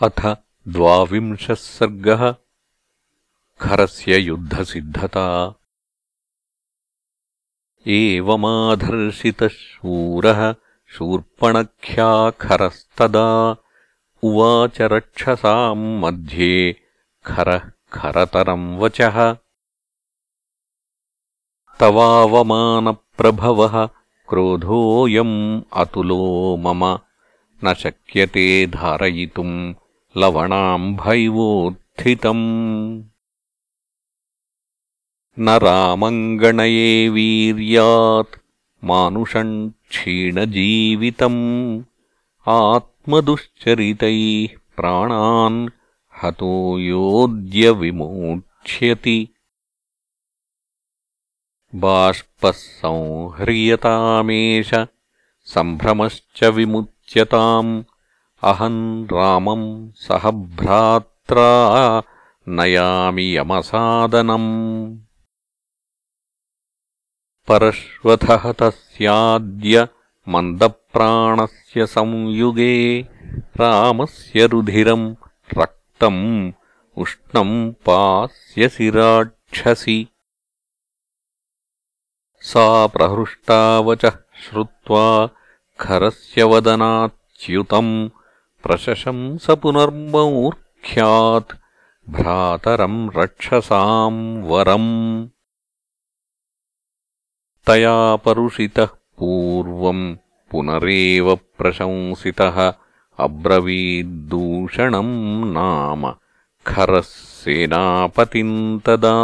अथ द्वाविंशः सर्गः। खरस्य युद्धसिद्धता। एवमाधर्षितः शूरः शूर्पणख्याखरस्तदा। उवाच रक्षसाम् मध्ये खरः खरतरम् वचः। तवावमानप्रभवः क्रोधोऽयम् अतुलो मम। न शक्यते धारयितुम् लवणाम्भैवोत्थितम्। न रामङ्गणये वीर्यात् मानुषम् क्षीणजीवितम्। आत्मदुश्चरितैः प्राणान् हतो योऽद्य विमोक्ष्यति। बाष्पः संह्रियतामेष सम्भ्रमश्च विमुच्यताम् अहम् रामम् सह भ्रात्रा नयामि यमसादनम्। परश्वथः तस्याद्य मन्दप्राणस्य संयुगे रामस्य रुधिरम् रक्तम् उष्णम् पास्यसि राक्षसि। सा प्रहृष्टावचः श्रुत्वा खरस्य वदनाच्युतम् प्रशशंस पुनर्मौर्ख्यात्। भ्रातरम् रक्षसाम् वरम्। तया परुषितः पूर्वम् पुनरेव प्रशंसितः। अब्रवीद्दूषणम् नाम खरः सेनापतिम् तदा।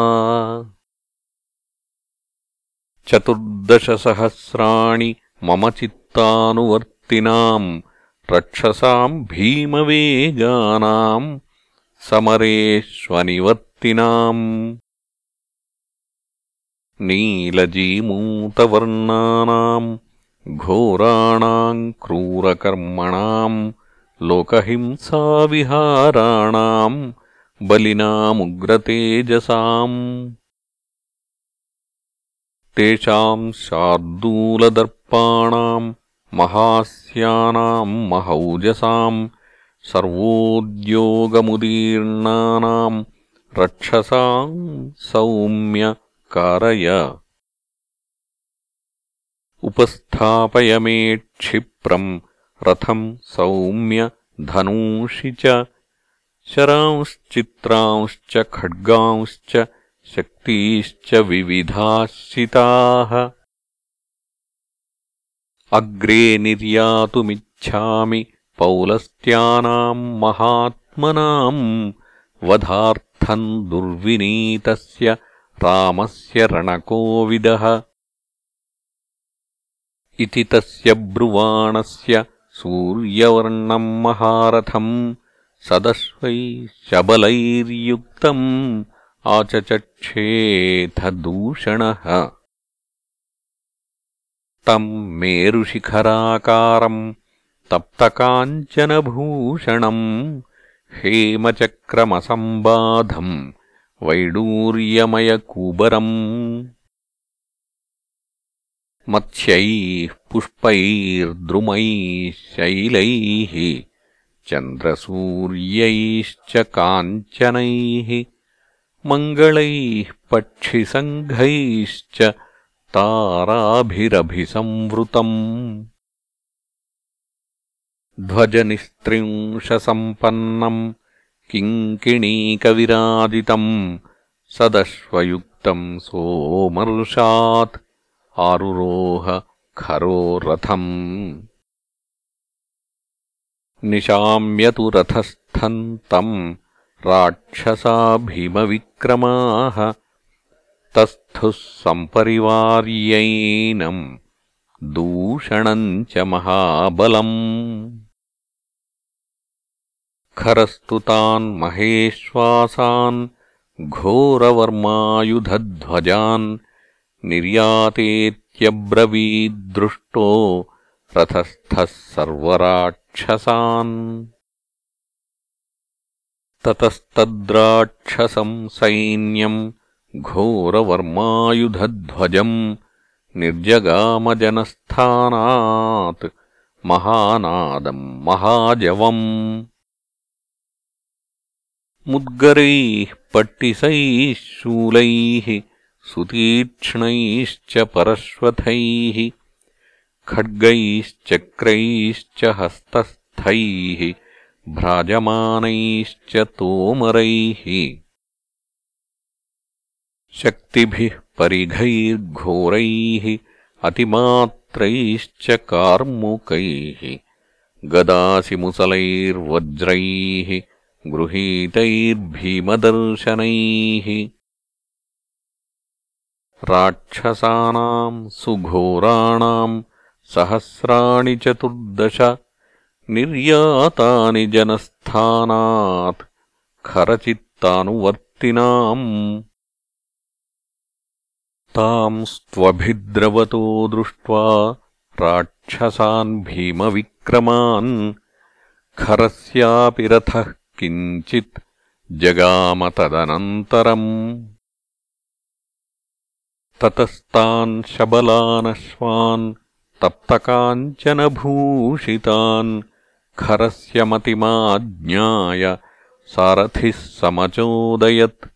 चतुर्दशसहस्राणि मम चित्तानुवर्तिनाम् रक्षसाम् भीमवेगानाम् समरेष्वनिवर्तिनाम्। नीलजीमूतवर्णानाम् घोराणाम् क्रूरकर्मणाम् लोकहिंसाविहाराणाम् बलिनामुग्रतेजसाम्। तेषाम् शार्दूलदर्पाणाम् महास्यानाम् महौजसाम् सर्वोद्योगमुदीर्णानाम् रक्षसाम् सौम्य कारय उपस्थापय मे क्षिप्रम् रथम् सौम्य धनूषि च शरांश्चित्रांश्च खड्गांश्च शक्तीश्च विविधाश्रिताः अग्रे निर्यातुमिच्छामि पौलस्त्यानाम् महात्मनाम् वधार्थम् दुर्विनीतस्य रामस्य रणकोविदः। इति तस्य ब्रुवाणस्य सूर्यवर्णम् महारथम् सदश्वैः शबलैर्युक्तम् आचचक्षेथ दूषणः तम् मेरुशिखराकारम् तप्तकाञ्चनभूषणम् हेमचक्रमसम्बाधम् वैडूर्यमयकूबरम्। मत्स्यैः पुष्पैर्द्रुमैः शैलैः चन्द्रसूर्यैश्च काञ्चनैः मङ्गलैः पक्षिसङ्घैश्च ताराभिरभिसंवृतम्। ध्वजनिस्त्रिंशसम्पन्नम् किङ्किणीकविरादितम् सदश्वयुक्तम् सोमर्षात् आरुरोह खरो रथम्। निशाम्यतु रथस्थम् तम् राक्षसा भीमविक्रमाः तस्थुः सम्परिवार्यैनम् दूषणम् च महाबलम्। खरस्तु तान् महेश्वासान् घोरवर्मायुधध्वजान् निर्यातेत्यब्रवीद्दृष्टो रथस्थः सर्वराक्षसान्। ततस्तद्राक्षसम् सैन्यम् घोरवर्मायुधध्वजम् निर्जगामजनस्थानात् महानादम् महाजवम्। मुद्गरैः पट्टिसैः शूलैः सुतीक्ष्णैश्च परश्वथैः खड्गैश्चक्रैश्च हस्तस्थैः भ्राजमानैश्च तोमरैः शक्तिभिः परिघैर्घोरैः अतिमात्रैश्च कार्मुकैः गदासिमुसलैर्वज्रैः गृहीतैर्भीमदर्शनैः राक्षसानाम् सुघोराणाम् सहस्राणि चतुर्दश निर्यातानि जनस्थानात् खरचित्तानुवर्तिनाम् तांस्त्वभिद्रवतो दृष्ट्वा राक्षसान् भीमविक्रमान् खरस्यापि रथः किञ्चित् जगाम तदनन्तरम् ततस्तान् शबलानश्वान् तप्तकाञ्चनभूषितान् खरस्य मतिमाज्ञाय सारथिः समचोदयत्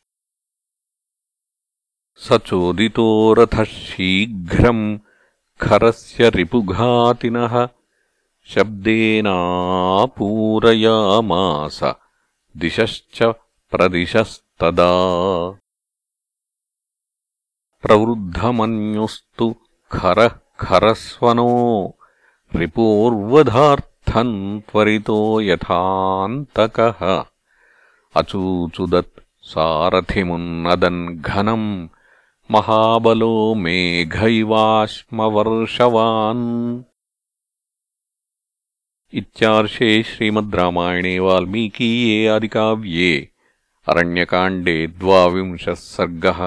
स चोदितो रथः शीघ्रम् खरस्य रिपुघातिनः शब्देनापूरयामास दिशश्च प्रदिशस्तदा। प्रवृद्धमन्युस्तु खरः खरस्वनो रिपोर्वधार्थम् त्वरितो यथान्तकः। अचूचुदत् सारथिमुन्नदन् घनम् महाबलो मेघैवाश्मवर्षवान् इत्यार्षे श्रीमद् रामायणे वाल्मीकीये आदिकाव्ये अरण्यकाण्डे द्वाविंशः सर्गः